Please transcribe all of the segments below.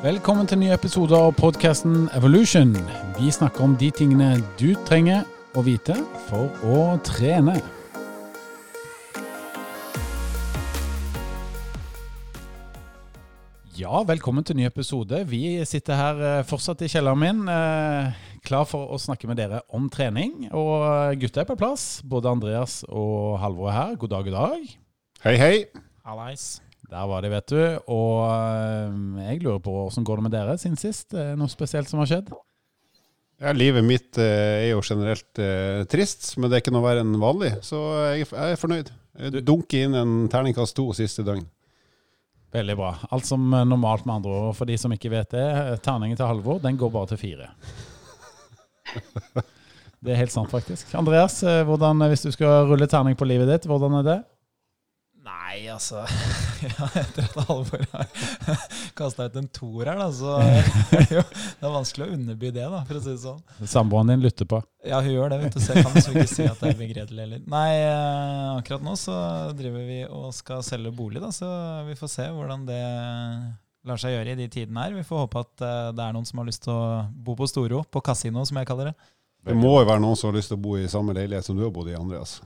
Velkommen til nye ny episode av podkasten Evolution. Vi snakker om de tingene du trenger å vite for å trene. Ja, velkommen til ny episode. Vi sitter her eh, fortsatt i kjelleren min, eh, klar for å snakke med dere om trening. Og eh, gutta er på plass. Både Andreas og Halvor er her. God dag, god dag. Hei, hei. Hallais. Der var de, vet du. Og eh, jeg lurer på åssen går det med dere siden sist? Noe spesielt som har skjedd? Ja, livet mitt eh, er jo generelt eh, trist, men det er ikke noe verre enn vanlig, så jeg, jeg er fornøyd. Jeg dunker inn en terningkast to siste døgn. Veldig bra. Alt som eh, normalt, med andre ord. For de som ikke vet det, terningen til Halvor den går bare til fire. Det er helt sant, faktisk. Andreas, hvordan, hvis du skal rulle terning på livet ditt, hvordan er det? Nei, altså ja, Etter at Halvor har kasta ut en toer her, da, så er det jo det er vanskelig å underby det, da, for å si det sånn. Samboeren din lytter på. Ja, hun gjør det, vet du, så jeg kan så ikke si at det er begredelig heller. Nei, eh, akkurat nå så driver vi og skal selge bolig, da, så vi får se hvordan det lar seg gjøre i de tidene her. Vi får håpe at eh, det er noen som har lyst til å bo på Storo, på kasino, som jeg kaller det. Det må jo være noen som har lyst til å bo i samme leilighet som du har bodd i, Andreas.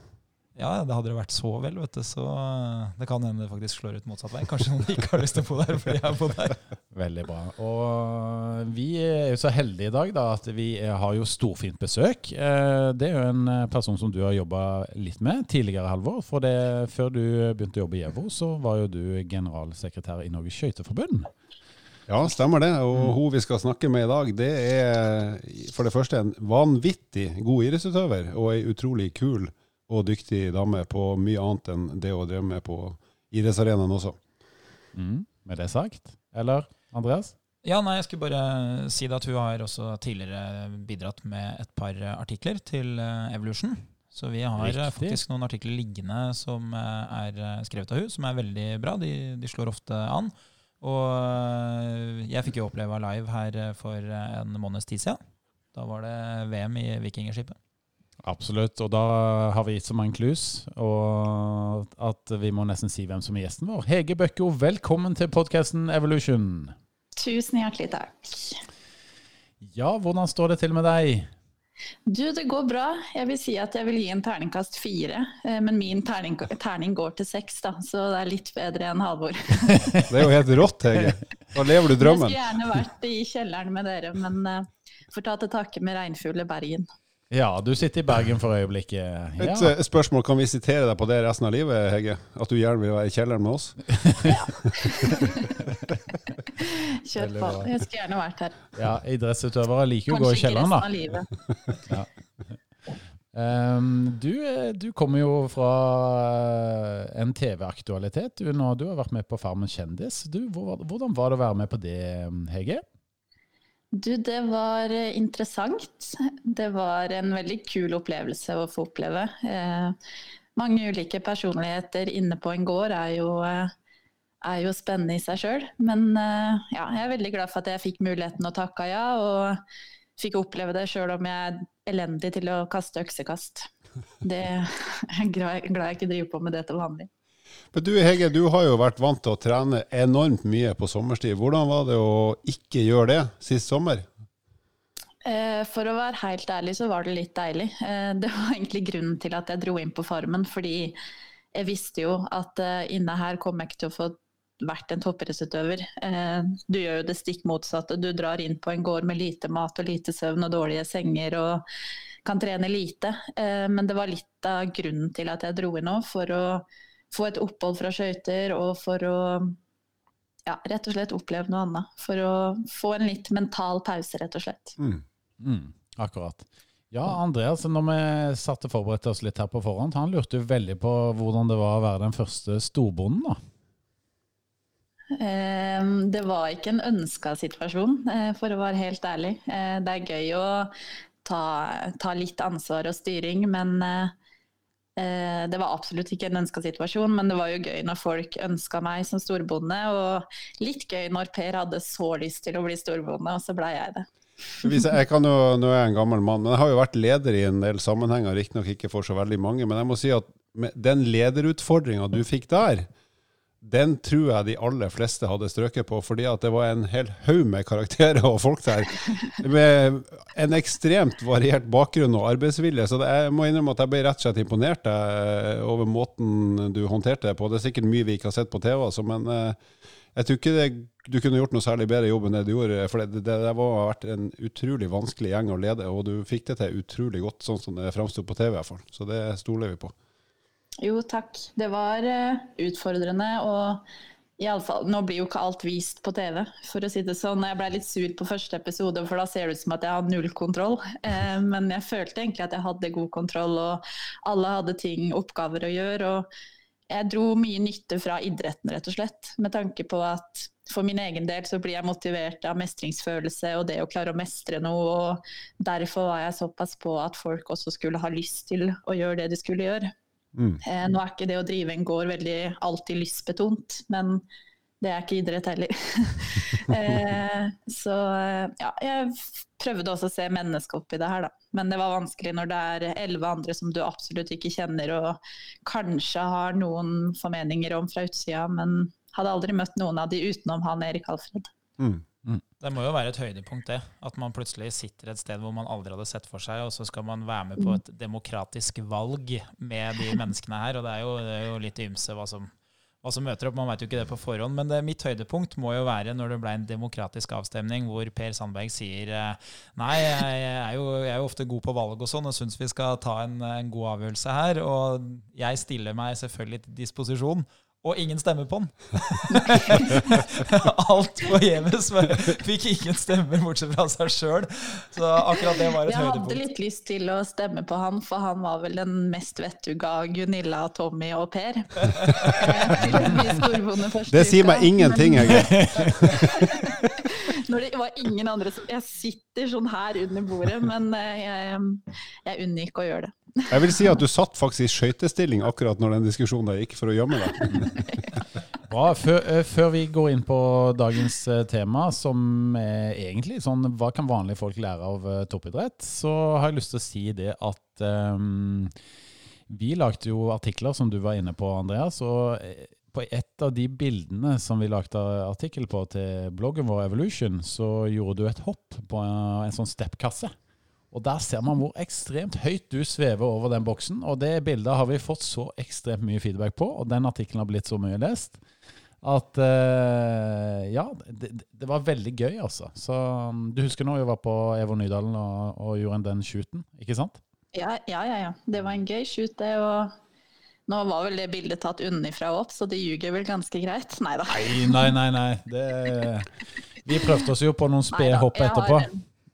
Ja, det hadde det vært så vel, vet du, så eh, det kan hende det faktisk slår ut motsatt vei. Kanskje noen ikke har lyst til å bo der fordi jeg har bodd der. Veldig bra. Og vi er jo så heldige i dag da, at vi har jo storfint besøk. Eh, Det er jo en eh, person som du har jobba litt med tidligere, Halvor. For det, før du begynte å jobbe i EVO, så var jo du generalsekretær i Norges Skøyteforbund. Ja, stemmer det. Og hun vi skal snakke med i dag, det er for det første en vanvittig god idrettsutøver, og ei utrolig kul og dyktig dame på mye annet enn det hun drev med på idrettsarenaen også. Mm. Med det sagt, eller Andreas? Ja, nei, jeg skulle bare si det at hun har også tidligere bidratt med et par artikler til eh, Evolution. Så vi har eh, Riktig. faktisk noen artikler liggende som eh, er skrevet av hun, som er veldig bra. De, de slår ofte an. Og jeg fikk jo oppleve live her for en måneds tid siden. Da var det VM i Vikingskipet. Absolutt. Og da har vi gitt så mange clues, og at vi må nesten si hvem som er gjesten vår. Hege Bøkko, velkommen til podkasten Evolution. Tusen hjertelig takk. Ja, hvordan står det til med deg? Du, det går bra. Jeg vil si at jeg vil gi en terningkast fire. eh, Men min terning, terning går til seks, da, så det er litt bedre enn Halvor. Det er jo helt rått, Hege. Da lever du drømmen. Jeg skulle gjerne vært i kjelleren med dere, men eh, får ta til takke med regnfugle Bergen. Ja, du sitter i Bergen for øyeblikket. Et Ja. Et spørsmål, kan vi sitere deg på det resten av livet, Hege? At du gjerne vil være i kjelleren med oss? Kjør på. Jeg skulle gjerne vært her. ja, idrettsutøvere liker jo å gå i kjelleren, da. Kanskje ikke resten av livet. Um, du, eh, du kommer jo fra eh, en TV-aktualitet. Du, nå- du har vært med på Farmen kjendis. Du, hvordan var det å være med på det, Hege? Du, det var eh, interessant. Det var en veldig kul opplevelse å få oppleve. Eh, mange ulike personligheter inne på en gård er jo, eh, er jo spennende i seg sjøl. Men eh, ja, jeg er veldig glad for at jeg fikk muligheten og takka ja, og fikk oppleve det sjøl om jeg er elendig til å kaste øksekast. Det er glad jeg ikke driver på med det til vanlig. Men du Hege, du har jo vært vant til å trene enormt mye på sommerstid. Hvordan var det å ikke gjøre det sist sommer? Eh, For å være helt ærlig så var det litt deilig. Eh, Det var egentlig grunnen til at jeg dro inn på Farmen, fordi jeg visste jo at eh, inne her kom jeg ikke til å få vært en toppidrettsutøver. Du gjør jo det stikk motsatte. Du drar inn på en gård med lite mat og lite søvn og dårlige senger og kan trene lite. Men det var litt av grunnen til at jeg dro inn nå, for å få et opphold fra skøyter og for å ja, rett og slett oppleve noe annet. For å få en litt mental pause, rett og slett. Mm. Mm, akkurat. Ja, Andreas, når vi satt og forberedte oss litt her på forhånd, han lurte jo veldig på hvordan det var å være den første storbonden, da. Ehm, Det var ikke en ønska situasjon, eh, for å være helt ærlig. Eh, Det er gøy å ta, ta litt ansvar og styring, men eh, det var absolutt ikke en ønska situasjon. Men det var jo gøy når folk ønska meg som storbonde, og litt gøy når Per hadde så lyst til å bli storbonde, og så blei jeg det. Jeg, kan jo, nå er jeg en gammel mann, men jeg har jo vært leder i en del sammenhenger, riktignok ikke for så veldig mange. Men jeg må si at den lederutfordringa du fikk der, den tror jeg de aller fleste hadde strøket på, fordi at det var en hel haug med karakterer og folk der med en ekstremt variert bakgrunn og arbeidsvilje. Så det, jeg må innrømme at jeg ble rett og slett imponert eh, over måten du håndterte det på. Det er sikkert mye vi ikke har sett på TV, altså, men eh, jeg tror ikke det, du kunne gjort noe særlig bedre jobb enn det du gjorde. For det, det, det var vært en utrolig vanskelig gjeng å lede, og du fikk det til utrolig godt, sånn som det framsto på TV i hvert fall. Så det stoler vi på. Jo, takk. Det var uh, utfordrende. og i alle fall, Nå blir jo ikke alt vist på TV, for å si det sånn. Jeg ble litt sur på første episode, for da ser det ut som at jeg har null kontroll. Eh, men jeg følte egentlig at jeg hadde god kontroll, og alle hadde ting, oppgaver å gjøre. og jeg dro mye nytte fra idretten, rett og slett. Med tanke på at for min egen del så blir jeg motivert av mestringsfølelse og det å klare å mestre noe. og Derfor var jeg såpass på at folk også skulle ha lyst til å gjøre det de skulle gjøre. Mm. Eh, nå er ikke det å drive en gård veldig alltid lystbetont, men det er ikke idrett heller. eh, så eh, ja, jeg prøvde også å se mennesket oppi det her, da. Men det var vanskelig når det er elleve andre som du absolutt ikke kjenner og kanskje har noen formeninger om fra utsida, men hadde aldri møtt noen av de utenom han Erik Alfred. Mm. Mm. Det må jo være et høydepunkt, det. At man plutselig sitter et sted hvor man aldri hadde sett for seg, og så skal man være med på et demokratisk valg med de menneskene her. Og det er jo, det er jo litt ymse hva som, hva som møter opp. Man vet jo ikke det på forhånd. Men det, mitt høydepunkt må jo være når det ble en demokratisk avstemning hvor Per Sandberg sier eh, nei, jeg er jo, jeg er jo ofte god på valg og sånn, og syns vi skal ta en, en god avgjørelse her. Og jeg stiller meg selvfølgelig til disposisjon og ingen stemmer på den. Alt forgjeves. Fikk ingen stemmer bortsett fra seg sjøl. Så akkurat det var et høydepunkt. Jeg hadde litt lyst til å stemme på han, for han var vel den mest vettuga Gunilla, Tommy og Per. det sier meg ingenting, egentlig. Når det var ingen andre som Jeg sitter sånn her under bordet, men eh, jeg, jeg unngikk å gjøre det. Jeg vil si at du satt faktisk i skøytestilling akkurat når den diskusjonen gikk, for å gjemme deg. Bra. Før, eh, før, vi går inn på dagens eh, tema, som er egentlig sånn hva kan vanlige folk lære av toppidrett, så har jeg lyst til å si det at um, vi lagde jo artikler, som du var inne på, Andreas. og på et av de bildene som vi lagde artikkel på til bloggen vår Evolution, så gjorde du et hopp på en sånn steppkasse. Og Der ser man hvor ekstremt høyt du svever over den boksen. Og det bildet har vi fått så ekstremt mye feedback på, og den artikkelen har blitt så mye lest, at uh, ja, det, det, var veldig gøy, altså. Så um, Du husker når vi var på Evo Nydalen og, og gjorde den shooten, ikke sant? Ja, ja, ja, ja. Det var en gøy shoot, det. og nå var vel det bildet tatt unnafra og opp, så det ljuger vel ganske greit? Nei da. Nei, nei, nei. Det, vi prøvde oss jo på noen spede hopp etterpå. Har,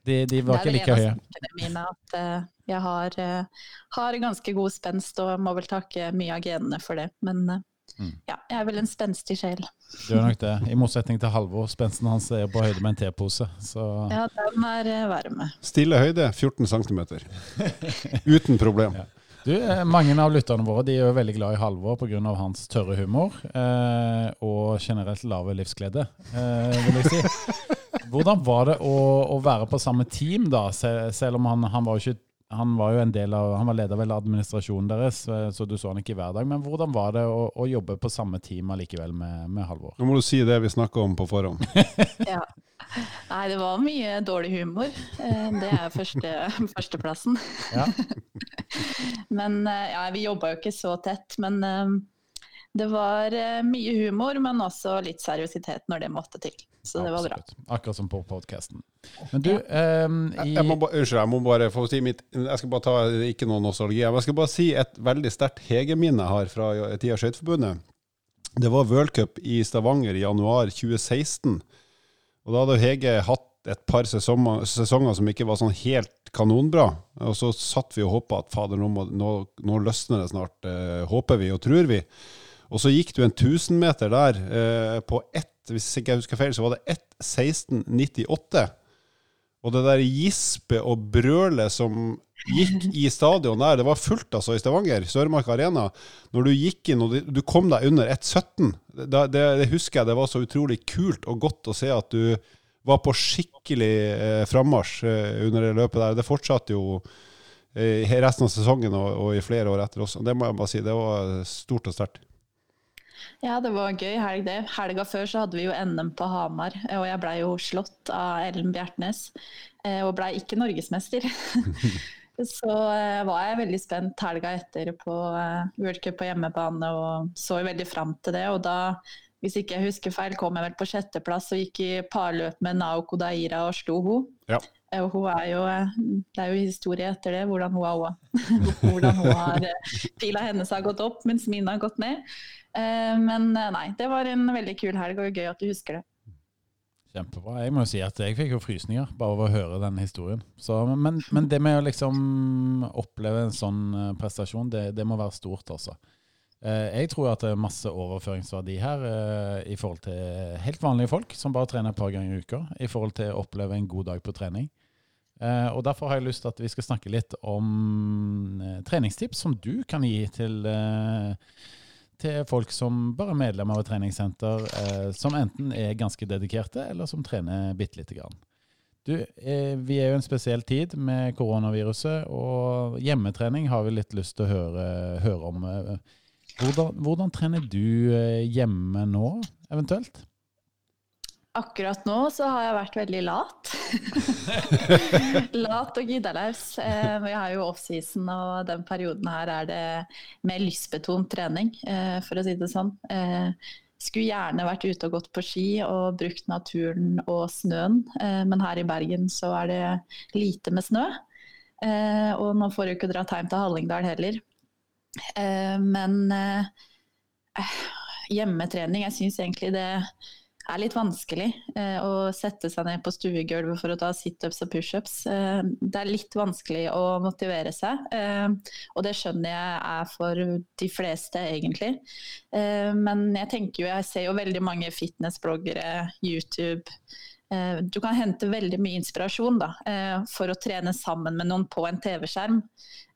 de, de var ikke like høye. Mine at uh, jeg har, uh, har, ganske god spenst og må vel takke mye av genene for det. Men uh, mm. ja, jeg er vel en spenstig sjel. Du er nok det. I motsetning til Halvor. Spensten hans er på høyde med en tepose. Så. Ja, den er varm. Stille høyde 14 cm. Uten problem. Ja. Du, Mange av lytterne våre de er jo veldig glad i Halvor pga. hans tørre humor eh, og generelt lave livsglede, eh, vil jeg si. Hvordan var det å, å, være på samme team, da? Selv om han, han var jo ikke han var jo en del av, han var leder vel administrasjonen deres, så du så han ikke hver dag. Men hvordan var det å, å jobbe på samme team allikevel med, med Halvor? Nå må du si det vi snakka om på forhånd. ja. Nei, det var mye dårlig humor. Eh, det er første, førsteplassen. Ja. men eh, ja, vi jobba jo ikke så tett. Men eh, det var mye humor, men også litt seriøsitet når det måtte til. Så det var bra. Akkurat som på podkasten. Men du ja. um, i... jeg, må ba, Unnskyld, jeg må bare få si mitt Jeg skal bare ta ikke noe nostalgi. Jeg skal bare si et veldig sterkt Hege-minne her fra tida Skøyteforbundet. Det var World i Stavanger i januar 2016. Og da hadde Hege hatt et par sesonger, sesonger som ikke var sånn helt kanonbra. Og så satt vi og håpa at fader, nå, må, nå, nå, løsner det snart. Eh, håper vi og tror vi. Og så gikk du en 1000-meter der eh, på ett hvis ikke husker feil, så var det 1.16,98. Og det der gispe og brølet som gikk i stadion der, det var fullt altså i Stavanger, Sørmark Arena. Når du gikk inn og du kom deg under 1,17, det, det, det, husker jeg det var så utrolig kult og godt å se at du var på skikkelig eh, frammarsj eh, under det løpet der. Det fortsatte jo eh, resten av sesongen og, og, i flere år etter også. Det må jeg bare si, det var stort og sterkt. Ja, det var en gøy helg, det. Helga før så hadde vi jo NM på Hamar, og jeg blei jo slått av Ellen Bjertnæs. Eh, og blei ikke norgesmester. så eh, var jeg veldig spent helga etter på eh, World Cup på hjemmebane og så veldig fram til det. Og da, hvis ikke jeg husker feil, kom jeg vel på sjetteplass og gikk i parløp med Naoko Daira og slo henne. Ja. Og hun er jo, det er jo historie etter det, hvordan hun har, hvordan hun har Pila hennes har gått opp, mens mine har gått ned. Men nei, det var en veldig kul helg, og gøy at du husker det. Kjempebra. Jeg må jo si at jeg fikk jo frysninger bare av å høre den historien. Så, men, men, det med å liksom oppleve en sånn eh, prestasjon, det, det må være stort, altså. Eh, jeg tror at det er masse overføringsverdi her eh, i forhold til helt vanlige folk som bare trener et par ganger i uka, i forhold til å oppleve en god dag på trening. Og Derfor har jeg lyst til at vi skal snakke litt om treningstips som du kan gi til til folk som bare er medlem av et treningssenter, eh, som enten er ganske dedikerte, eller som trener bitte lite grann. Du, eh, vi er jo en spesiell tid med koronaviruset, og hjemmetrening har vi litt lyst til å høre, høre om. Hvordan, hvordan, trener du eh, hjemme nå, eventuelt? Akkurat nå så har jeg vært veldig lat. lat og giddalaus. Eh, vi har jo offseason, og den perioden her er det mer lystbetont trening, eh, for å si det sånn. Eh, skulle gjerne vært ute og gått på ski og brukt naturen og snøen, men her i Bergen så er det lite med snø. Og nå får du ikke dratt hjem til Hallingdal heller. Men hjemmetrening, jeg syns egentlig det er litt vanskelig eh, å sette seg ned på stuegulvet for å ta situps og pushups. Eh, det er litt vanskelig å motivere seg, eh, og det skjønner jeg er for de fleste, egentlig. Eh, men jeg tenker jo, jeg ser jo veldig mange fitnessbloggere, YouTube. Eh, du kan hente veldig mye inspirasjon da, eh, for å trene sammen med noen på en TV-skjerm,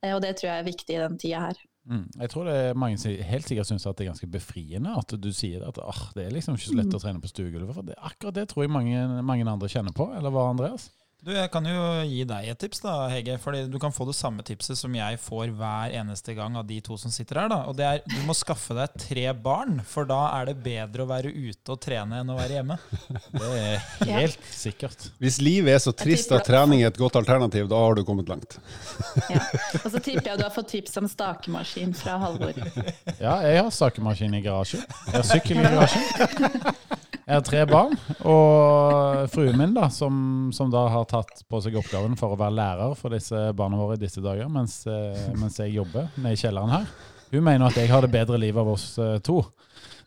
og det tror jeg er viktig i den tida her. Mm. Jeg tror det er mange som helt sikkert syns det er ganske befriende at du sier at det er liksom ikke så lett mm. å trene på stuegulvet. For det, akkurat det tror jeg mange, mange andre kjenner på. Eller hva, Andreas? Du, Jeg kan jo gi deg et tips, da, Hege. fordi Du kan få det samme tipset som jeg får hver eneste gang av de to som sitter her. da, og det er Du må skaffe deg tre barn, for da er det bedre å være ute og trene enn å være hjemme. Det er helt ja. sikkert. Hvis livet er så trist at trening er et godt alternativ, da har du kommet langt. Ja. Og så tipper jeg du har fått tips om stakemaskin fra Halvor. Ja, jeg har stakemaskin i garasjen. Jeg har sykkel i garasjen. Jeg har tre barn, og fruen min, da, som, som, da har tatt på seg oppgaven for å være lærer for disse barna våre i disse dager, mens, eh, mens jeg jobber nede i kjelleren her, hun mener at jeg har det bedre livet av oss eh, to.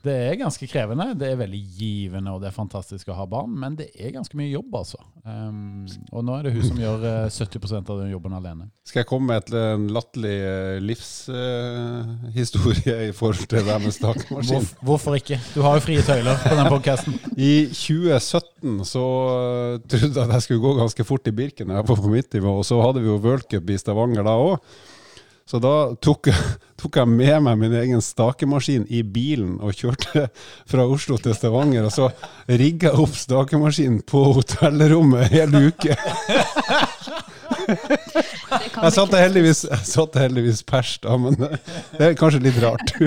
Det er ganske krevende. Det er veldig givende, og det er fantastisk å ha barn, men det er ganske mye jobb, altså. Um, og nå er det hun som gjør 70 eh, av den jobben alene. Skal jeg komme med en latterlig eh, livshistorie uh, i forhold til det med stakemaskin? Hvor, hvorfor ikke? Du har jo frie tøyler på den podkasten. I 2017 så trodde jeg at jeg skulle gå ganske fort i Birken, jeg var på mitt nivå, og så hadde vi jo worldcup i Stavanger da òg. Så da tok, tok, jeg med meg min egen stakemaskin i bilen og kjørte fra Oslo til Stavanger. Og så rigga jeg opp stakemaskinen på hotellrommet hele uke. Jeg satte heldigvis, jeg satte heldigvis pers, da, men det er kanskje litt rart.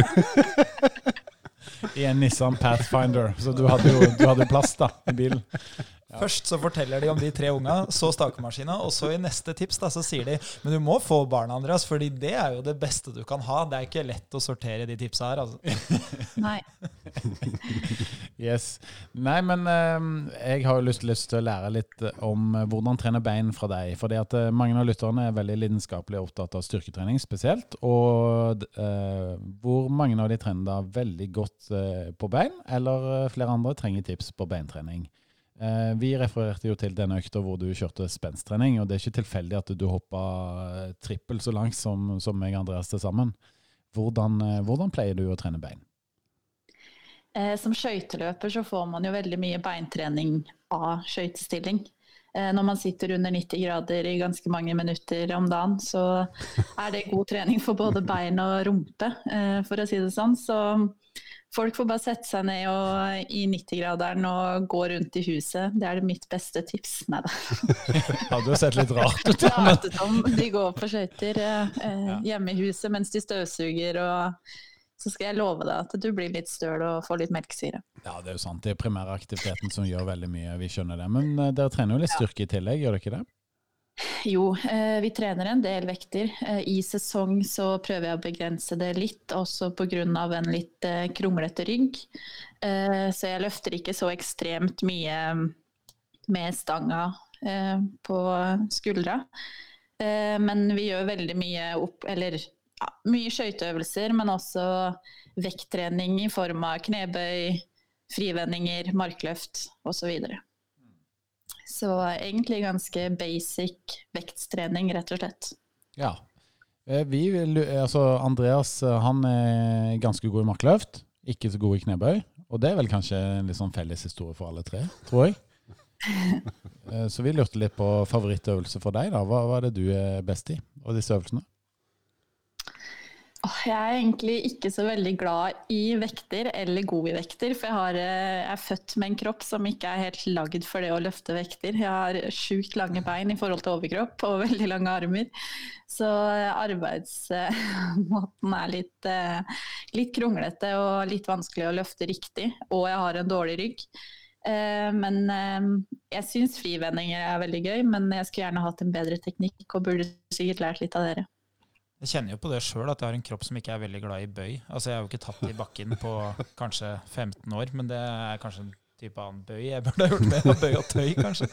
I en Nissan Pathfinder, så du hadde jo du hadde plass da, i bilen. Først så forteller de om de tre unga, så stakemaskina, og så i neste tips da, så sier de men du må få barna, Andreas, fordi det er jo det beste du kan ha. Det er ikke lett å sortere de tipsa her. altså. Nei. yes. Nei, men uh, jeg har jo lyst, lyst, til å lære litt om uh, hvordan trene bein fra deg. fordi at uh, mange av lytterne er veldig lidenskapelig opptatt av styrketrening spesielt. Og eh, hvor mange av de trener da veldig godt på bein, eller flere andre trenger tips på beintrening. Eh, vi refererte jo til denne økta hvor du kjørte spensttrening, og det er ikke tilfeldig at du hoppa trippel så langt som, som meg og Andreas til sammen. Hvordan, eh, hvordan, pleier du å trene bein? Eh, som skøyteløper så får man jo veldig mye beintrening av skøytestilling. Eh, når man sitter under 90 grader i ganske mange minutter om dagen, så er det god trening for både bein og rumpe, eh, for å si det sånn. Så Folk får bare sette seg ned og, i 90-graderen og gå rundt i huset. Det er det mitt beste tips. Nei da. Hadde har sett litt rart ut. Ja, de går på skøyter eh, hjemme i huset mens de støvsuger og så skal jeg love deg at du blir litt støl og får litt melkesyre. Ja, det er jo sant. Det er primæraktiviteten som gjør veldig mye. Vi skjønner det. Men uh, dere trener jo litt styrke i tillegg, gjør dere ikke det? Jo, eh, vi trener en del vekter. Eh, I sesong så prøver jeg å begrense det litt, også pga. en litt eh, kronglete rygg. Så jeg løfter ikke så ekstremt mye med stanga på skuldra. Men vi gjør veldig mye opp, eller ja, mye skøyteøvelser, men også vekttrening i form av knebøy, frivendinger, markløft osv. Så, egentlig ganske basic vektstrening, rett og slett. Ja. Vi vil, altså Andreas han er ganske god i markløft, ikke så god i knebøy. Og det er vel kanskje en litt sånn felles historie for alle tre, tror jeg. Eh, så vi lurte litt på favorittøvelse for deg. da. Hva, hva er det du er best i av disse øvelsene? Jeg er egentlig ikke så veldig glad i vekter, eller god i vekter. For jeg, har, eh, jeg, er født med en kropp som ikke er helt lagd for det å løfte vekter. Jeg har sjukt lange bein i forhold til overkropp og veldig lange armer. Så eh, arbeidsmåten er litt, litt kronglete og litt vanskelig å løfte riktig. Og jeg har en dårlig rygg. Eh, men eh, jeg syns frivendinger er veldig gøy, men jeg skulle gjerne hatt en bedre teknikk og burde sikkert lært litt av dere. Jeg kjenner jo på det sjøl, at jeg har en kropp som ikke er veldig glad i bøy. Altså Jeg har jo ikke tatt i bakken på kanskje 15 år, men det er kanskje en type annen bøy jeg burde ha gjort mer av. Bøy og tøy, kanskje.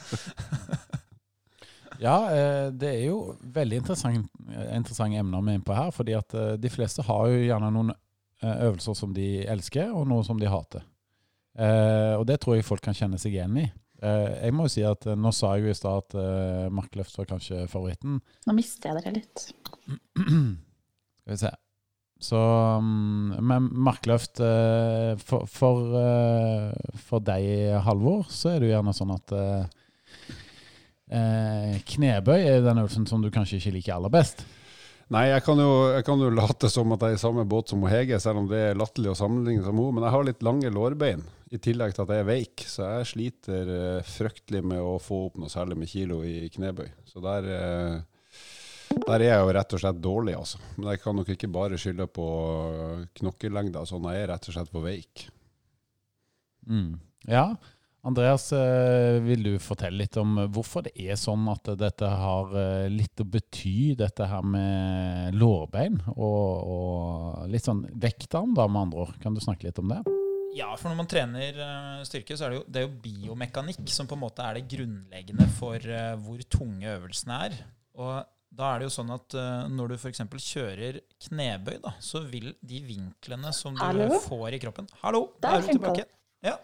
Ja, eh, det er jo veldig interessant, interessante emner vi er inne på her. fordi at de fleste har jo gjerne noen øvelser som de elsker, og noe som de hater. Og det tror jeg folk kan kjenne seg igjen i. Uh, jeg må jo si at uh, Nå sa jeg jo i stad at uh, markløft var kanskje favoritten. Nå mister jeg dere litt. Skal vi se. Så um, Men markløft for, for, for, deg, Halvor, så er det jo gjerne sånn at knebøy er den øvelsen som du kanskje ikke liker aller best. Nei, jeg kan, jo, jeg kan, jo, late som at jeg er i samme båt som Hege, selv om det er latterlig å sammenligne som henne. Men jeg har litt lange lårbein, i tillegg til at jeg er veik. Så jeg sliter uh, fryktelig med å få opp noe særlig med kilo i knebøy. Så der, uh, der er jeg jo rett og slett dårlig, altså. Men jeg kan nok ikke bare skylde på knokkelengda. Sånn, jeg er rett og slett for veik. Mm. Ja, Andreas, eh, vil du fortelle litt om hvorfor det er sånn at dette har eh, litt å bety, dette her med lårbein og, og litt sånn vektarm, da, med andre ord. Kan du snakke litt om det? Ja, for når man trener eh, styrke, så er det jo, det er jo biomekanikk som på en måte er det grunnleggende for hvor tunge øvelsene er. Og da er det jo sånn at når du f.eks. kjører knebøy, da, så vil de vinklene som du Hallo? får i kroppen Hallo, da er du tilbake. Ja.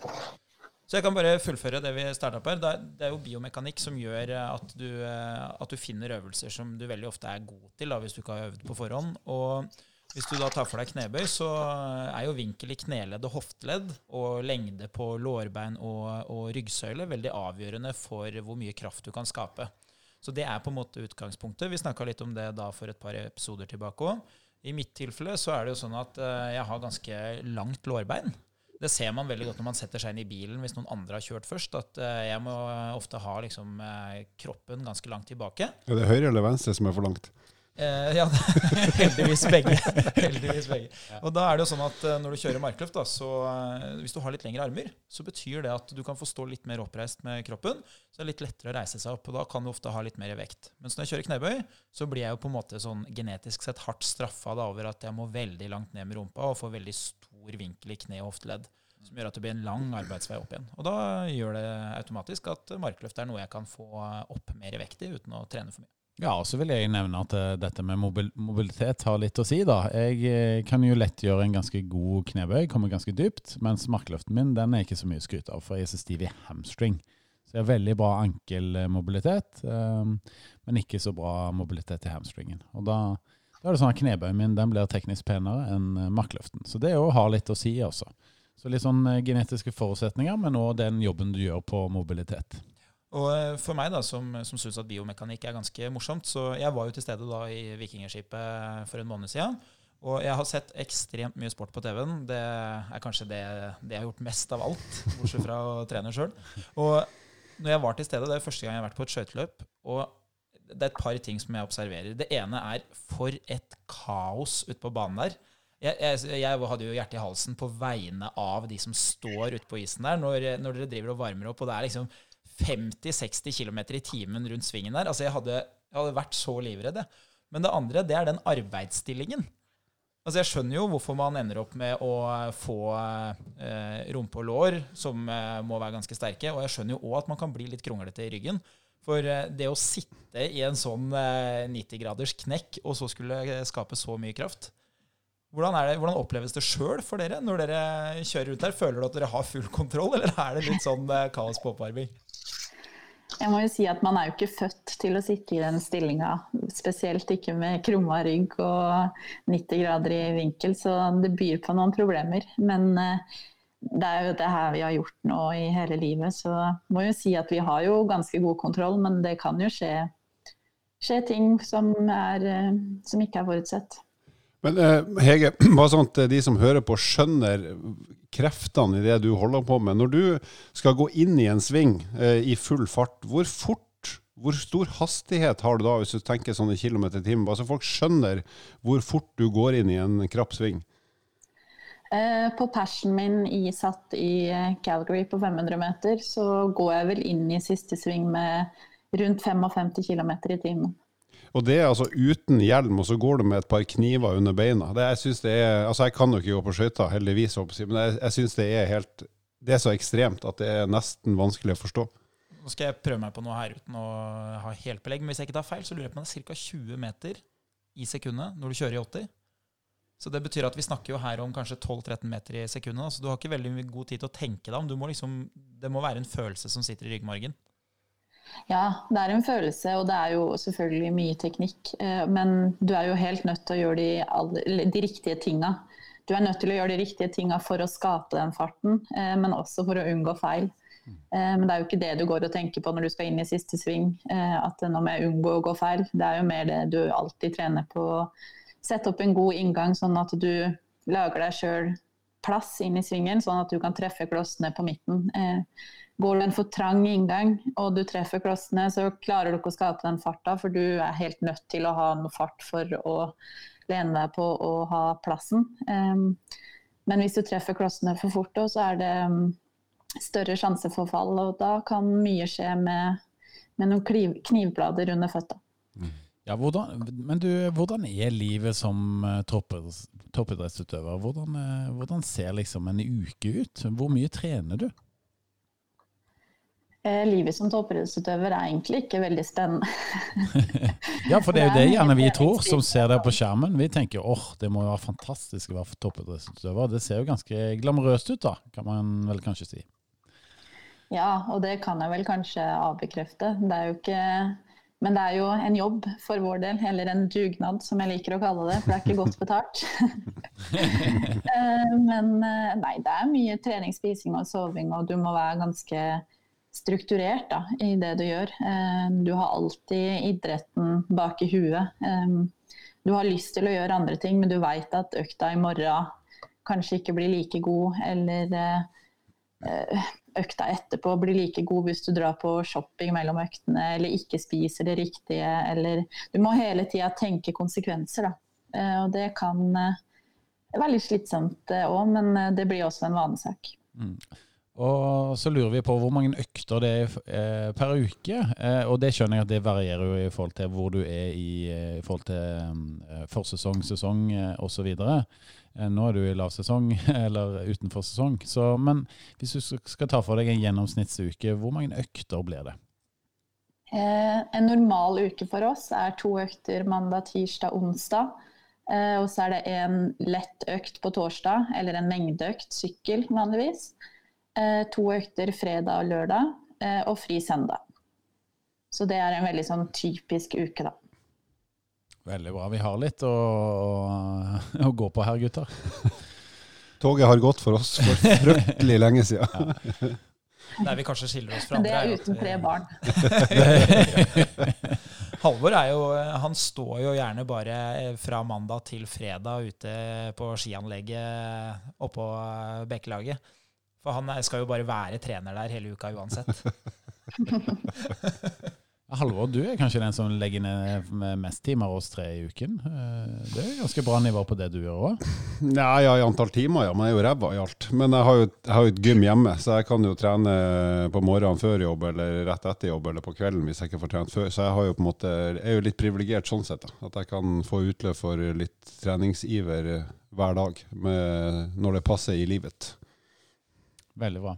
Så jeg kan bare fullføre det vi starta på her. Det er jo biomekanikk som gjør at du, eh, at du, finner øvelser som du veldig ofte er god til da, hvis du ikke har øvd på forhånd. Og hvis du da tar for deg knebøy, så er jo vinkel i kneledd og hofteledd og lengde på lårbein og, og ryggsøyle veldig avgjørende for hvor mye kraft du kan skape. Så det er på en måte utgangspunktet. Vi snakka litt om det da for et par episoder tilbake òg. I mitt tilfelle så er det jo sånn at eh, jeg har ganske langt lårbein. Det ser man veldig godt når man setter seg inn i bilen hvis noen andre har kjørt først. At uh, jeg må ofte ha liksom, uh, kroppen ganske langt tilbake. Er det høyre eller venstre som er for langt? Uh, ja, heldigvis begge. heldigvis begge. Og da er det jo sånn at når du kjører markløft, da, så hvis du har litt lengre armer, så betyr det at du kan få stå litt mer oppreist med kroppen. Så det er litt lettere å reise seg opp, og da kan du ofte ha litt mer vekt. Mens når jeg kjører knebøy, så blir jeg jo på en måte sånn genetisk sett hardt straffa over at jeg må veldig langt ned med rumpa og få veldig stor vinkel i kne og hofteledd som gjør at det blir en lang arbeidsvei opp igjen. Og da gjør det automatisk at markløft er noe jeg kan få opp mer vekt i uten å trene for mye. Ja, og så vil jeg nevne at uh, dette med mobil mobilitet har litt å si. da. Jeg uh, kan jo lett gjøre en ganske god knebøy, kommer ganske dypt, mens markløften min den er ikke så mye å skryte av, for jeg er så stiv i hamstring. Så jeg har veldig bra ankelmobilitet, um, men ikke så bra mobilitet i hamstringen. Og da, da er det sånn at knebøyen min den blir teknisk penere enn markløften. Så det òg har litt å si også. Så litt sånn eh, genetiske forutsetninger, men òg den jobben du gjør på mobilitet. Og eh, For meg, da, som, som syns at biomekanikk er ganske morsomt, så jeg var jo til stede da i Vikingskipet for en måned siden. Og jeg har sett ekstremt mye sport på TV-en. Det er kanskje det, det, jeg har gjort mest av alt, bortsett fra å trene sjøl. Og når jeg var til stede, det er første gang jeg har vært på et skøyteløp. Og det er et par ting som jeg observerer. Det ene er for et kaos ute på banen der. jeg, jeg, jeg hadde jo hjertet i halsen på vegne av de som står ute på isen der, når, når dere driver og varmer opp, og det er liksom 50-60 km i timen rundt svingen der. Altså, jeg hadde, jeg hadde vært så livredd, jeg. Men det andre, det er den arbeidsstillingen. Altså Jeg skjønner jo hvorfor man ender opp med å få eh, rumpe og lår som eh, må være ganske sterke, og jeg skjønner jo òg at man kan bli litt kronglete i ryggen. For eh, det å sitte i en sånn 90-graders eh, knekk og så skulle skape så mye kraft hvordan, det, hvordan oppleves det sjøl for dere når dere kjører rundt her? Føler du at dere har full kontroll, eller er det litt sånn eh, kaos på oppvarming? Jeg må jo si at Man er jo ikke født til å sitte i den stillinga, spesielt ikke med krumma rygg og 90 grader i vinkel, så det byr på noen problemer. Men det er jo det her vi har gjort nå i hele livet. Så må jo si at vi har jo ganske god kontroll, men det kan jo skje, skje ting som, er, eh, som, ikke er forutsett. Men eh, Hege, bare sånn at de som hører på skjønner kreftene i det du holder på med. Når du skal gå inn i en sving eh, i full fart, hvor fort hvor stor hastighet har du da, hvis du tenker sånne kilometer i timen? Altså folk skjønner hvor fort du går inn i en krapp sving. Eh, på persen min i, satt i eh, Calgary på 500 meter, så går jeg vel inn i siste sving med rundt 55 km i timen. Og det er altså uten hjelm, og så går du med et par kniver under beina. Det, jeg, det er, altså jeg kan jo ikke gå på skøyter, heldigvis, men jeg, jeg syns det er helt Det er så ekstremt at det er nesten vanskelig å forstå. Nå skal jeg prøve meg på noe her uten å ha helt belegg, men hvis jeg ikke tar feil, så lurer jeg på om det er ca. 20 meter i sekundet når du kjører i 80. Så det betyr at vi snakker jo her om kanskje 12-13 meter i sekundet. Så du har ikke veldig god tid til å tenke deg om. Må liksom, det må være en følelse som sitter i ryggmargen. Ja, det er en følelse, og det er jo selvfølgelig mye teknikk. Eh, men du er jo helt nødt til å gjøre de, de riktige tinga. Du er nødt til å gjøre de riktige tinga for å skape den farten, eh, men også for å unngå feil. Eh, men det er jo ikke det du går og tenker på når du skal inn i siste sving. At nå må jeg unngå å gå feil. Det er jo mer det du alltid trener på sette opp en god inngang, sånn at du lager deg sjøl plass inn i svingen, sånn at du kan treffe klossene på midten. Går du en for trang inngang og du treffer klossene, så klarer du ikke å skape den farta, for du er helt nødt til å ha noe fart for å lene deg på å ha plassen. Eh, men hvis du treffer klossene for fort, så er det større sjanse for fall, og da kan mye skje med, med noen knivblader under føttene. Mm. Ja, hvordan, men du, hvordan er livet som uh, toppidrettsutøver? Hvordan, uh, hvordan, ser liksom en uke ut? Hvor mye trener du? Eh, livet som toppidrettsutøver er egentlig ikke veldig spennende. ja, for det er jo det gjerne vi tror, som ser det på skjermen. Vi tenker åh, oh, det må jo være fantastisk å være toppidrettsutøver. Det ser jo ganske glamorøst ut, da, kan man vel kanskje si. Ja, og det kan jeg vel kanskje avbekrefte. Det er jo ikke men det er jo en jobb for vår del, eller en dugnad som jeg liker å kalle det. For det er ikke godt betalt. Eh, men eh, nei, det er mye trening, spising og soving, og du må være ganske strukturert da, i det du gjør. Eh, du har alltid idretten bak i huet. Du har lyst til å gjøre andre ting, men du veit at økta i morgen kanskje ikke blir like god, eller økta etterpå blir like god hvis du drar på shopping mellom øktene eller ikke spiser det riktige. Eller du må hele tida tenke konsekvenser, da. Eh, og det kan eh, være litt slitsomt òg, eh, men det blir også en vanesak. Mm. Og så lurer vi på hvor mange økter det er per uke. Og det skjønner jeg at det varierer jo i forhold til hvor du er i, i forhold til forsesong, sesong osv. Eh, nå er du i lavsesong eller utenfor sesong. Så, men hvis du skal ta for deg en gjennomsnittsuke, hvor mange økter blir det? Eh, en normal uke for oss er to økter mandag, tirsdag, onsdag. Eh, og så er det en lett økt på torsdag, eller en mengdeøkt, sykkel vanligvis. Eh, to økter fredag og lørdag, eh, og fri søndag. Så det er en veldig sånn typisk uke, da. Veldig bra. Vi har litt å, å, å gå på her, gutter. Toget har gått for oss for fryktelig lenge siden. Ja. Der vi kanskje skiller oss fra andre. Det er uten tre barn. Halvor er jo Han står jo gjerne bare fra mandag til fredag ute på skianlegget oppå Bekkelaget. For han skal jo bare være trener der hele uka uansett. Halvor, du er kanskje den som legger ned mest timer hos tre i uken. Eh, det er ganske bra nivå på det du gjør òg. Ja, ja, i antall timer, ja. Men jeg er jo ræva i alt. Men jeg har, jo, jeg har jo et gym hjemme, så jeg kan jo trene på morgenen før jobb, eller rett etter jobb, eller på kvelden hvis jeg ikke får trent før. Så jeg har jo på en måte, jeg er jo litt privilegert sånn sett. da. At jeg kan få utløp for litt treningsiver hver dag med, når det passer i livet. Veldig bra.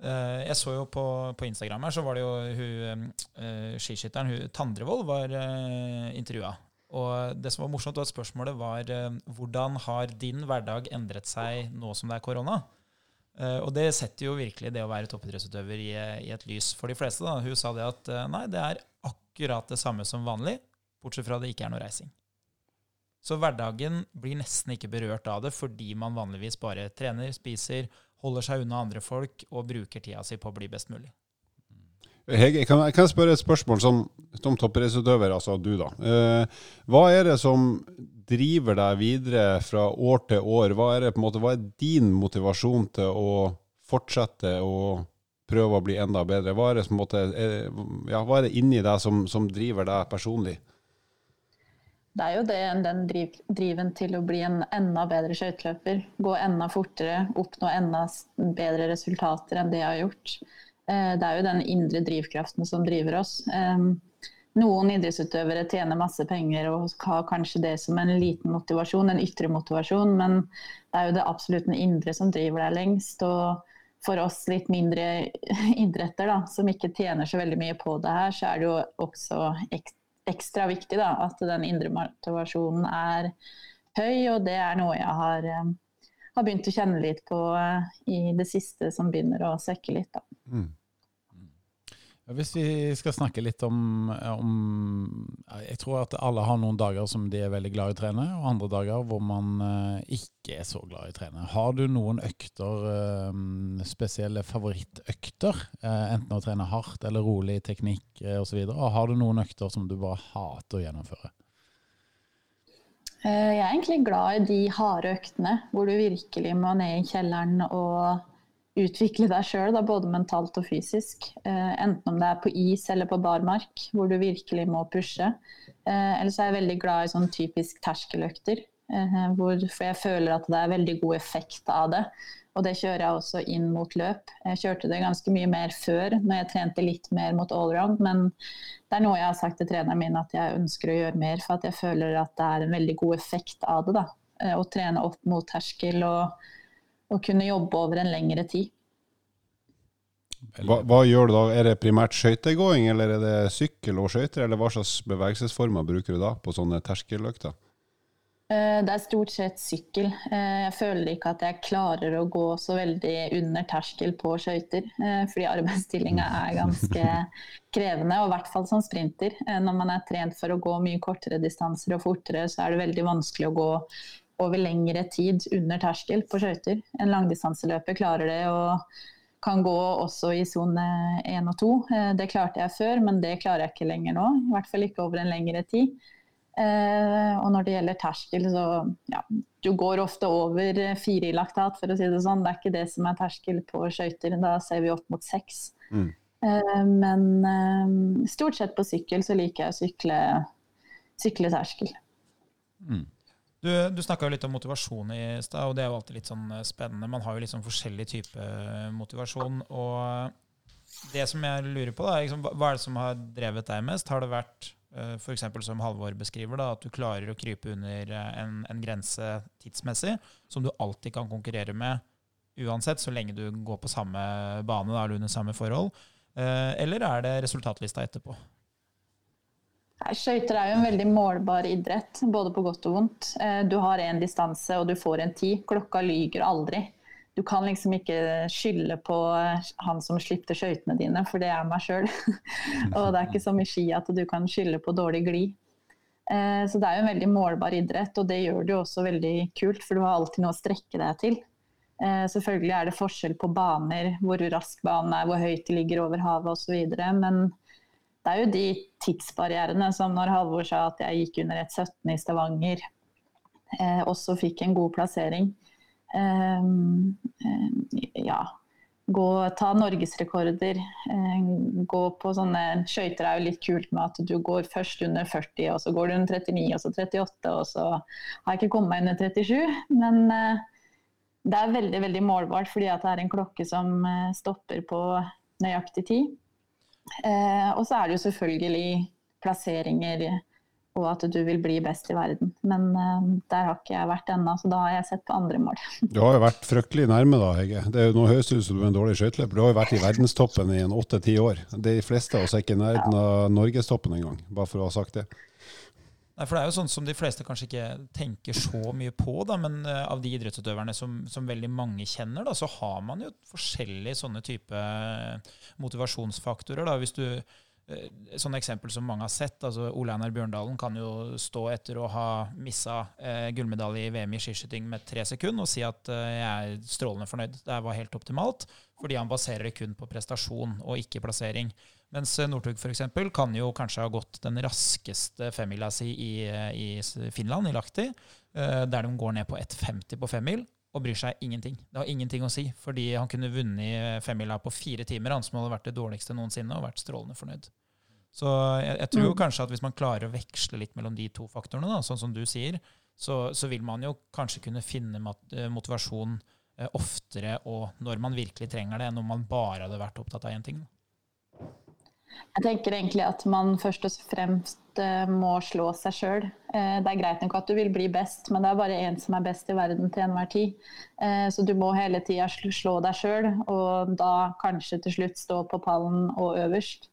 Uh, jeg så jo på, på, Instagram her, så var det jo hun, uh, skiskytteren hun, Tandrevold var uh, intervjua. Og det som var morsomt, var at spørsmålet var uh, hvordan har din hverdag endret seg nå som det er korona? Og det setter jo virkelig det å være toppidrettsutøver i, i, et lys for de fleste. Da. Hun sa det at nei, det er akkurat det samme som vanlig, bortsett fra det ikke er noe reising. Så hverdagen blir nesten ikke berørt av det fordi man vanligvis bare trener, spiser, holder seg unna andre folk og bruker tida si på å bli best mulig. Hege, kan jeg, kan spørre et spørsmål som, som toppidrettsutøver, altså du, da. Eh, hva er det som driver deg videre fra år til år? Hva er, det, måte, hva er din motivasjon til å fortsette å prøve å bli enda bedre? Hva er det, som, måte, er, ja, hva er det inni deg som, som driver deg personlig? Det er jo det, den driv, driven til å bli en enda bedre skøyteløper. Gå enda fortere, oppnå enda bedre resultater enn det jeg har gjort. Eh, det er jo den indre drivkraften som driver oss. Noen idrettsutøvere tjener masse penger og har kanskje det som en liten motivasjon, en ytre motivasjon, men det er jo det absolutt den indre som driver deg lengst. og for oss litt mindre idretter da, som ikke tjener så veldig mye på det her, så er det jo også ekstra viktig da, at den indre motivasjonen er høy, og det er noe jeg har, eh, har begynt å kjenne litt på eh, i det siste, som begynner å svekke litt. Da. Mm. Hvis vi skal snakke litt om, om, Jeg tror at alle har noen dager som de er veldig glad i å trene, og andre dager hvor man uh, ikke er så glad i å trene. Har du noen økter, uh, spesielle favorittøkter? Uh, enten å trene hardt eller rolig teknikk osv. Og, og har du noen økter som du bare hater å gjennomføre? Jeg er egentlig glad i de harde øktene, hvor du virkelig må ned i kjelleren og utvikle deg sjøl, både mentalt og fysisk. Eh, enten om det er på is eller på barmark, hvor du virkelig må pushe. Eh, eller så er jeg veldig glad i sånn typisk terskeløkter, eh, hvor, for jeg føler at det er veldig god effekt av det. Og det kjører jeg også inn mot løp. Jeg kjørte det ganske mye mer før, når jeg trente litt mer mot allround, men det er noe jeg har sagt til treneren min at jeg ønsker å gjøre mer, for at jeg føler at det er en veldig god effekt av det. da. Å trene opp mot terskel og å kunne jobbe over en lengre tid. Hva, hva, gjør du da? Er det primært skøytegåing, eller er det sykkel og skøyter? Eller hva slags bevegelsesformer bruker du da på sånne terskeløkter? Eh, det er stort sett sykkel. Eh, jeg føler ikke at jeg klarer å gå så veldig under terskel på skøyter. Eh, fordi arbeidsstillinga er ganske krevende, og i hvert fall som sprinter. Når man er trent for å gå mye kortere distanser og fortere, så er det veldig vanskelig å gå over lengre tid under terskel på skøyter. En langdistanseløper klarer det og kan gå også i sone 1 og 2. Eh, det klarte jeg før, men det klarer jeg ikke lenger nå. I hvert fall ikke over en lengre tid. Eh, og når det gjelder terskel, så ja, du går ofte over fire i laktat, for å si det sånn. Det er ikke det som er terskel på skøyter. Da ser vi opp mot seks. Mm. Eh, men stort sett på sykkel så liker jeg å sykle, sykle terskel. Mm. Du, du snakka litt om motivasjon i stad, og det er jo alltid litt sånn eh, spennende. Man har jo litt sånn forskjellig type eh, motivasjon. Og det som jeg lurer på, da, liksom, hva er det som har drevet deg mest? Har det vært eh, f.eks. som Halvor beskriver, da, at du klarer å krype under en, en, grense tidsmessig som du alltid kan konkurrere med uansett, så lenge du går på samme bane da, eller under samme forhold? Eller er det resultatlista etterpå? Skøyter er jo en veldig målbar idrett, både på godt og vondt. Eh, du har én distanse og du får en tid. Klokka lyger aldri. Du kan liksom ikke skylde på eh, han som slipte skøytene dine, for det er meg sjøl. og det er ikke som i ski at du kan skylde på dårlig glid. Eh, så det er jo en veldig målbar idrett, og det gjør det jo også veldig kult, for du har alltid noe å strekke deg til. Selvfølgelig er det forskjell på baner, hvor rask banen er, hvor høyt de ligger over havet osv. Men det er jo de tidsbarrierene som når Halvor sa at jeg gikk under et 17 i Stavanger, eh, også fikk en god plassering. Um, um, ja. gå, ta norgesrekorder. Eh, gå på sånne Skøyter er jo litt kult med at du går først under 40, og så går du under 39, og så 38, og så har jeg ikke kommet meg under 37. Men eh, det er veldig veldig målbart fordi det er en klokke som eh, stopper på nøyaktig tid. Eh, og så er det jo selvfølgelig plasseringer og at du vil bli best i verden. Men uh, der har ikke jeg vært ennå, så da har jeg sett på andre mål. Du har jo vært fryktelig nærme da, Hege. Det er jo noe høres ut som du er en dårlig skøyteløper. Du har jo vært i verdenstoppen i en åtte-ti år. De fleste av oss er ikke i nærheten av norgestoppen engang, bare for å ha sagt det. Nei, for Det er jo sånn som de fleste kanskje ikke tenker så mye på, da, men uh, av de idrettsutøverne som, som, veldig mange kjenner, da, så har man jo forskjellige sånne type motivasjonsfaktorer. Da. Hvis du Eh, sånne eksempel som mange har sett. altså Ole Einar Bjørndalen kan jo stå etter å ha missa eh, gullmedalje i VM i skiskyting med tre sekunder og si at eh, jeg er strålende fornøyd. Det var helt optimalt, fordi han baserer det kun på prestasjon og ikke plassering. Mens eh, Northug f.eks. kan jo kanskje ha gått den raskeste femmila si i, eh, i Finland, i Lahti, eh, der de går ned på 1,50 på femmil og bryr seg ingenting. Det har ingenting å si, fordi han kunne vunnet femmila på fire timer, han som hadde vært det dårligste noensinne, og vært strålende fornøyd. Så jeg, jeg tror mm. kanskje at hvis man klarer å veksle litt mellom de to faktorene, da, sånn som du sier, så, så, vil man jo kanskje kunne finne motivasjon oftere og når man virkelig trenger det, enn om man bare hadde vært opptatt av én ting. Jeg tenker egentlig at man først og fremst eh, må slå seg sjøl. Det er greit nok at du vil bli best, men det er bare én som er best i verden til enhver tid. Så du må hele tida slå deg sjøl, og da kanskje til slutt stå på pallen og øverst.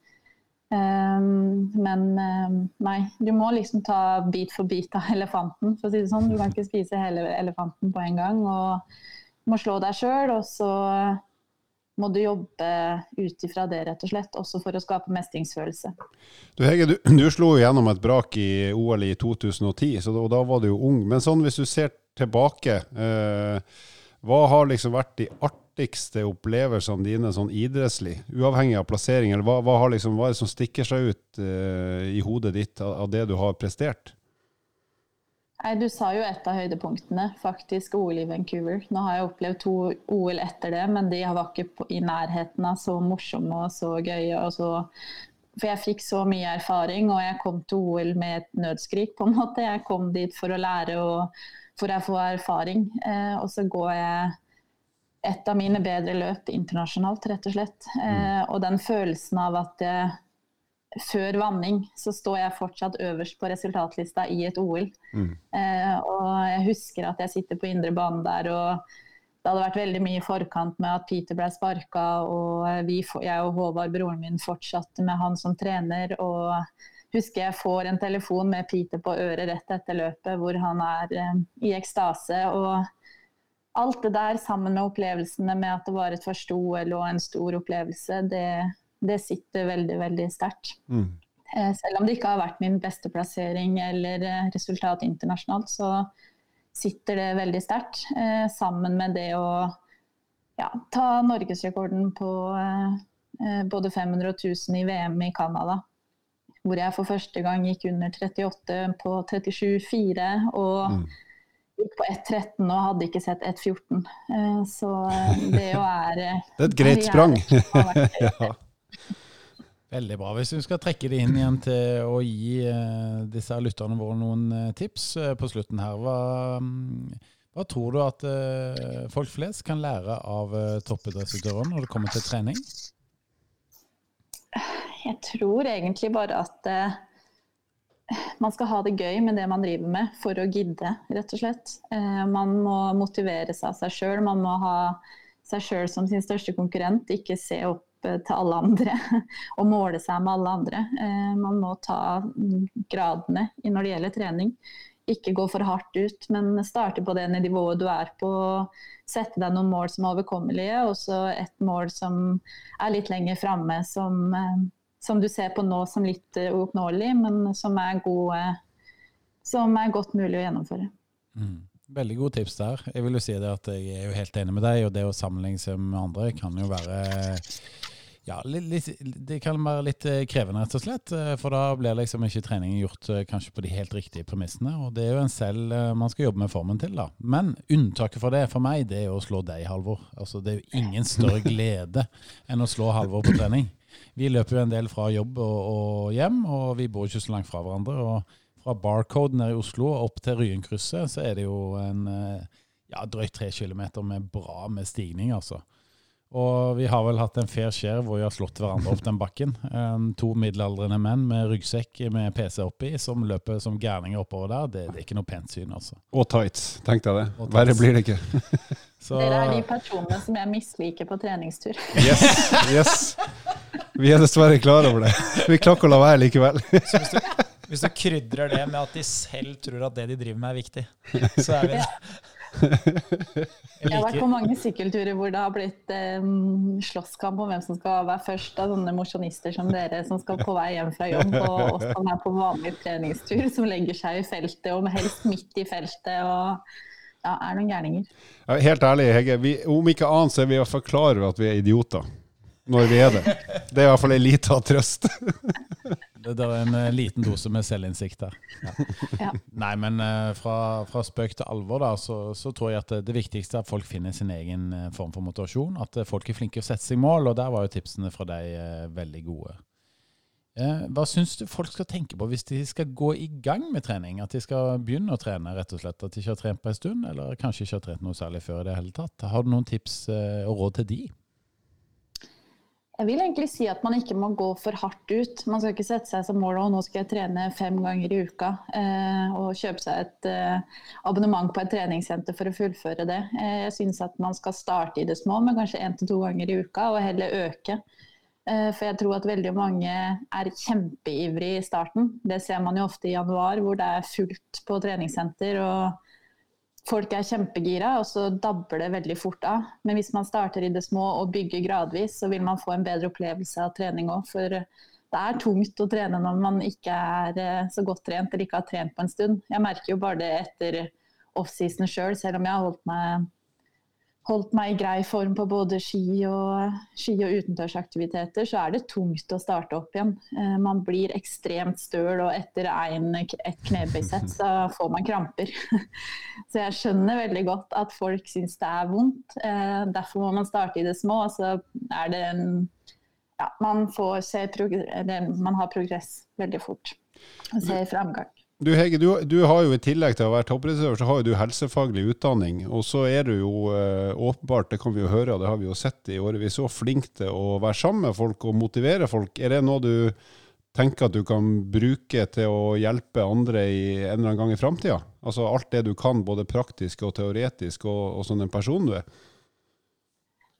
Men nei, du må liksom ta bit for bit av elefanten, for å si det sånn. Du kan ikke spise hele elefanten på en gang. Og må slå deg sjøl, og så må du jobbe ut ifra det, rett og slett. Også for å skape mestringsfølelse. Du Hege, du, du slo gjennom et brak i OL i 2010, så da, og da var du jo ung. Men sånn hvis du ser tilbake, eh, hva har liksom vært de artigste opplevelsene dine sånn idrettslig, uavhengig av plassering? Eller hva, hva, liksom, hva er det som stikker seg ut eh, i hodet ditt av, av, det du har prestert? Nei, Du sa jo et av høydepunktene, faktisk OL i Vancouver. Nå har jeg opplevd to OL etter det, men de var ikke i nærheten av så morsomme og så gøye. Og så for jeg fikk så mye erfaring, og jeg kom til OL med et nødskrik. på en måte. Jeg kom dit for å lære og for å få erfaring. Eh, og så går jeg et av mine bedre løp internasjonalt, rett og slett. Mm. Eh, og den følelsen av at eh, før vanning så står jeg fortsatt øverst på resultatlista i et OL. Mm. Eh, og jeg husker at jeg sitter på indre bane der, og det hadde vært veldig mye i forkant med at Peter ble sparka, og vi, jeg og Håvard, broren min, fortsatte med han som trener. og husker jeg får en telefon med Peter på øret rett etter løpet, hvor han er eh, i ekstase. og alt det der sammen med opplevelsene med at det var et første OL og en stor opplevelse, det, det sitter veldig, veldig sterkt. Mm. Eh, selv om det ikke har vært min beste plassering eller eh, resultat internasjonalt, så sitter det veldig sterkt. Eh, sammen med det å ja, ta norgesrekorden på både 500 og 1000 i VM i Canada. Hvor jeg for første gang gikk under 38 på 37,4. og mm gikk på 1.13 og hadde ikke sett 1.14. Eh, så det jo er Det er et greit sprang. ja. Veldig bra. Hvis vi skal trekke det inn igjen til å gi disse lytterne våre noen tips på slutten her, hva, hva tror du at folk flest kan lære av toppidrettsutøvere når det kommer til trening? Jeg tror egentlig bare at man skal ha det gøy med det man driver med for å gidde, rett og slett. Eh, man må motivere seg av seg sjøl. Man må ha seg sjøl som sin største konkurrent, ikke se opp eh, til alle andre og måle seg med alle andre. Eh, man må ta gradene når det gjelder trening. Ikke gå for hardt ut, men starte på det nivået du er på. Sette deg noen mål som er overkommelige, og så et mål som er litt lenger framme, som som du ser på nå som litt eh, uoppnåelig, men som er, gode, som er, godt mulig å gjennomføre. Mm. Veldig gode tips der. Jeg vil jo si det at jeg er jo helt enig med deg, og det å sammenligne seg med andre kan jo være ja, litt, det kan være litt eh, krevende, rett og slett. eh, For da blir liksom ikke treningen gjort eh, kanskje på de helt riktige premissene. Og det er jo en selv man skal jobbe med formen til, da. Men unntaket for det, for meg, det er jo å slå deg, Halvor. Altså, det er jo ingen større glede enn å slå Halvor på trening. Vi løper jo en del fra jobb og, og hjem, og vi bor ikke så langt fra hverandre. Og fra Barcode nede i Oslo opp til Ryenkrysset, så er det jo en ja, drøyt tre kilometer med bra med stigning, altså. Og vi har vel hatt en fair share hvor vi har slått hverandre opp den bakken. Um, to middelaldrende menn med ryggsekk med PC oppi som løper som gærninger oppover der. Det, det er ikke noe pent syn, altså. Og tights, tenkte jeg det. Verre blir det ikke. Så, Dere er de personene som jeg misliker på treningstur. Yes, yes. Vi er dessverre klar over det. Vi klarer ikke å la være likevel. Så hvis du, hvis du krydrer det med at de selv tror at det de driver med, er viktig, så er vi Jeg har vært på mange sykkelturer hvor det har blitt eh, slåsskamp om hvem som skal være først av sånne mosjonister som dere som skal på vei hjem fra jobb, og oss som er på vanlig treningstur, som legger seg i feltet, og helst midt i feltet, og ja, er noen gærninger. Ja, Helt ærlig, Hege. Vi, om ikke annet så er vi i hvert fall klar over at vi er idioter. Når vi er det. Det er i hvert fall ei lita trøst. det, det er en eh, liten dose med selvinnsikt der. Ja. Nei, men eh, fra, fra spøk til alvor, da, så, så tror jeg at det, viktigste er at folk finner sin egen eh, form for motivasjon. At folk er flinke å sette seg mål, og der var jo tipsene fra deg veldig gode. Hva syns du folk skal tenke på hvis de skal gå i gang med trening? At de skal begynne å trene, rett og slett? At de ikke har trent på en stund, eller kanskje ikke har trent noe særlig før i det hele tatt? Har du noen tips og råd til de? Jeg vil egentlig si at man ikke må gå for hardt ut. Man skal ikke sette seg som mål og nå skal jeg trene fem ganger i uka eh, og kjøpe seg et eh, abonnement på et treningssenter for å fullføre det. Eh, jeg syns at man skal starte i det små med kanskje én til to ganger i uka, og heller øke. For jeg tror at veldig mange er kjempeivrige i starten. Det ser man jo ofte i januar hvor det er fullt på treningssenter. og folk er kjempegira, og så dabber det veldig fort av. Men hvis man starter i det små og bygger gradvis, så vil man få en bedre opplevelse av trening òg. For det er tungt å trene når man ikke er eh, så godt trent eller ikke har trent på en stund. Jeg merker jo bare det etter offseason sjøl, selv, selv om jeg har holdt meg, holdt meg i grei form på både ski og, ski og utendørsaktiviteter, så er det tungt å starte opp igjen. Eh, Man blir ekstremt støl, og etter en, et knebøysett så får man kramper. Så jeg skjønner veldig godt at folk syns det er vondt. Eh, Derfor må man starte i det små. og Så er det en ja, man, får se man har progress veldig fort. Og ser framgang. Du Hege, du, du har jo i tillegg til å være toppidrettsutøver, så har jo du helsefaglig utdanning. Og så er du jo eh, åpenbart, det kan vi jo høre, og det har vi jo sett i årevis, så flink til å være sammen med folk og motivere folk. Er det noe du tenker at du kan bruke til å hjelpe andre i en eller annen gang i framtida? Altså alt det du kan, både praktisk og teoretisk, og, og sånn en person du er?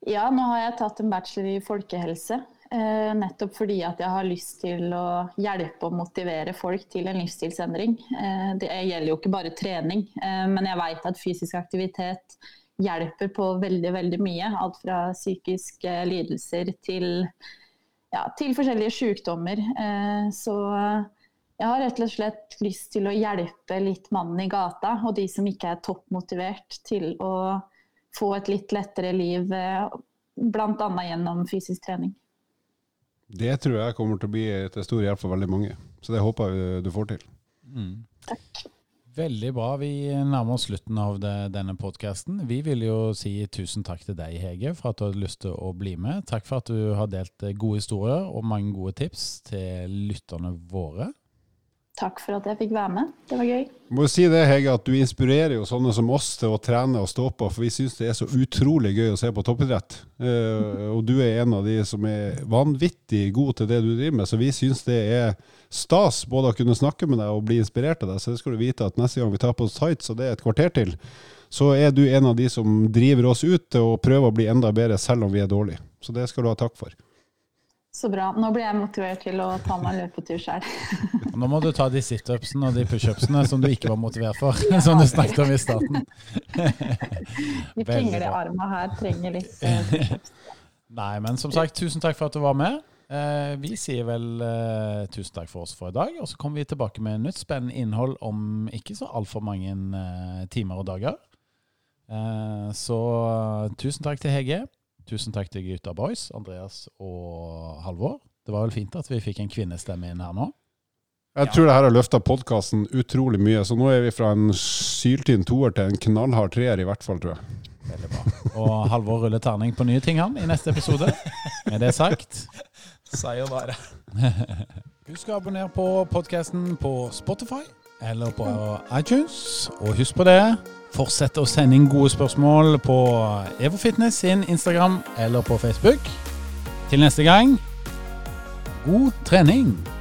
Ja, nå har jeg tatt en bachelor i folkehelse. Eh, nettopp fordi at jeg har lyst til å hjelpe og motivere folk til en livsstilsendring. Eh, det gjelder jo ikke bare trening, eh, men jeg vet at fysisk aktivitet hjelper på veldig, veldig mye. Alt fra psykiske lidelser til, ja, til forskjellige sykdommer. Så jeg har rett og slett lyst til å hjelpe litt mannen i gata, og de som ikke er toppmotivert, til å få et litt lettere liv, bl.a. gjennom fysisk trening. Det tror jeg kommer til å bli til stor hjelp for veldig mange. Så det håper jeg du får til. Takk. Veldig bra. Vi nærmer oss slutten av det, denne podkasten. Vi vil jo si tusen takk til deg, Hege, for at du hadde lyst til å bli med. Takk for at du har delt gode historier og mange gode tips til lytterne våre. Takk for at jeg fikk være med. Det var gøy. Må jo si det, Hege, at du inspirerer jo sånne som oss til å trene og stå på, for vi syns det er så utrolig gøy å se på toppidrett. Uh, og du er en av de som er vanvittig god til det du driver med, så vi syns det er stas både å kunne snakke med deg og bli inspirert av deg. Så det skal du vite at neste gang vi tar på oss tights, og det er et kvarter til, så er du en av de som driver oss ut til å prøve å bli enda bedre selv om vi er dårlige. Så det skal du ha takk for. Så bra. Nå blir jeg motivert til å ta meg en løpetur sjøl. Nå må du ta de situpsene og de pushupsene som du ikke var motivert for, som du snakket om i starten. De bra. her trenger litt eh, pushups. Nei, men som sagt, tusen takk for at du var med. Eh, vi sier vel eh, tusen takk for oss for i dag, og så kommer vi tilbake med nytt spennende innhold om ikke så altfor mange timer og dager. Eh, så tusen takk til Hege. Tusen takk til gutta boys, Andreas og Halvor. Det var vel fint at vi fikk en kvinnestemme inn her nå. Jeg tror det her har løfta podkasten utrolig mye, så nå er vi fra en syltynn toer til en knallhard treer, i hvert fall, tror jeg. Veldig bra. Og Halvor ruller terning på nye ting han i neste episode. Med det sagt Sayonara. Husk å abonnere på podkasten på Spotify eller på iTunes. Og husk på det, fortsett å sende inn gode spørsmål på EvoFitness sin Instagram eller på Facebook. Til neste gang god trening!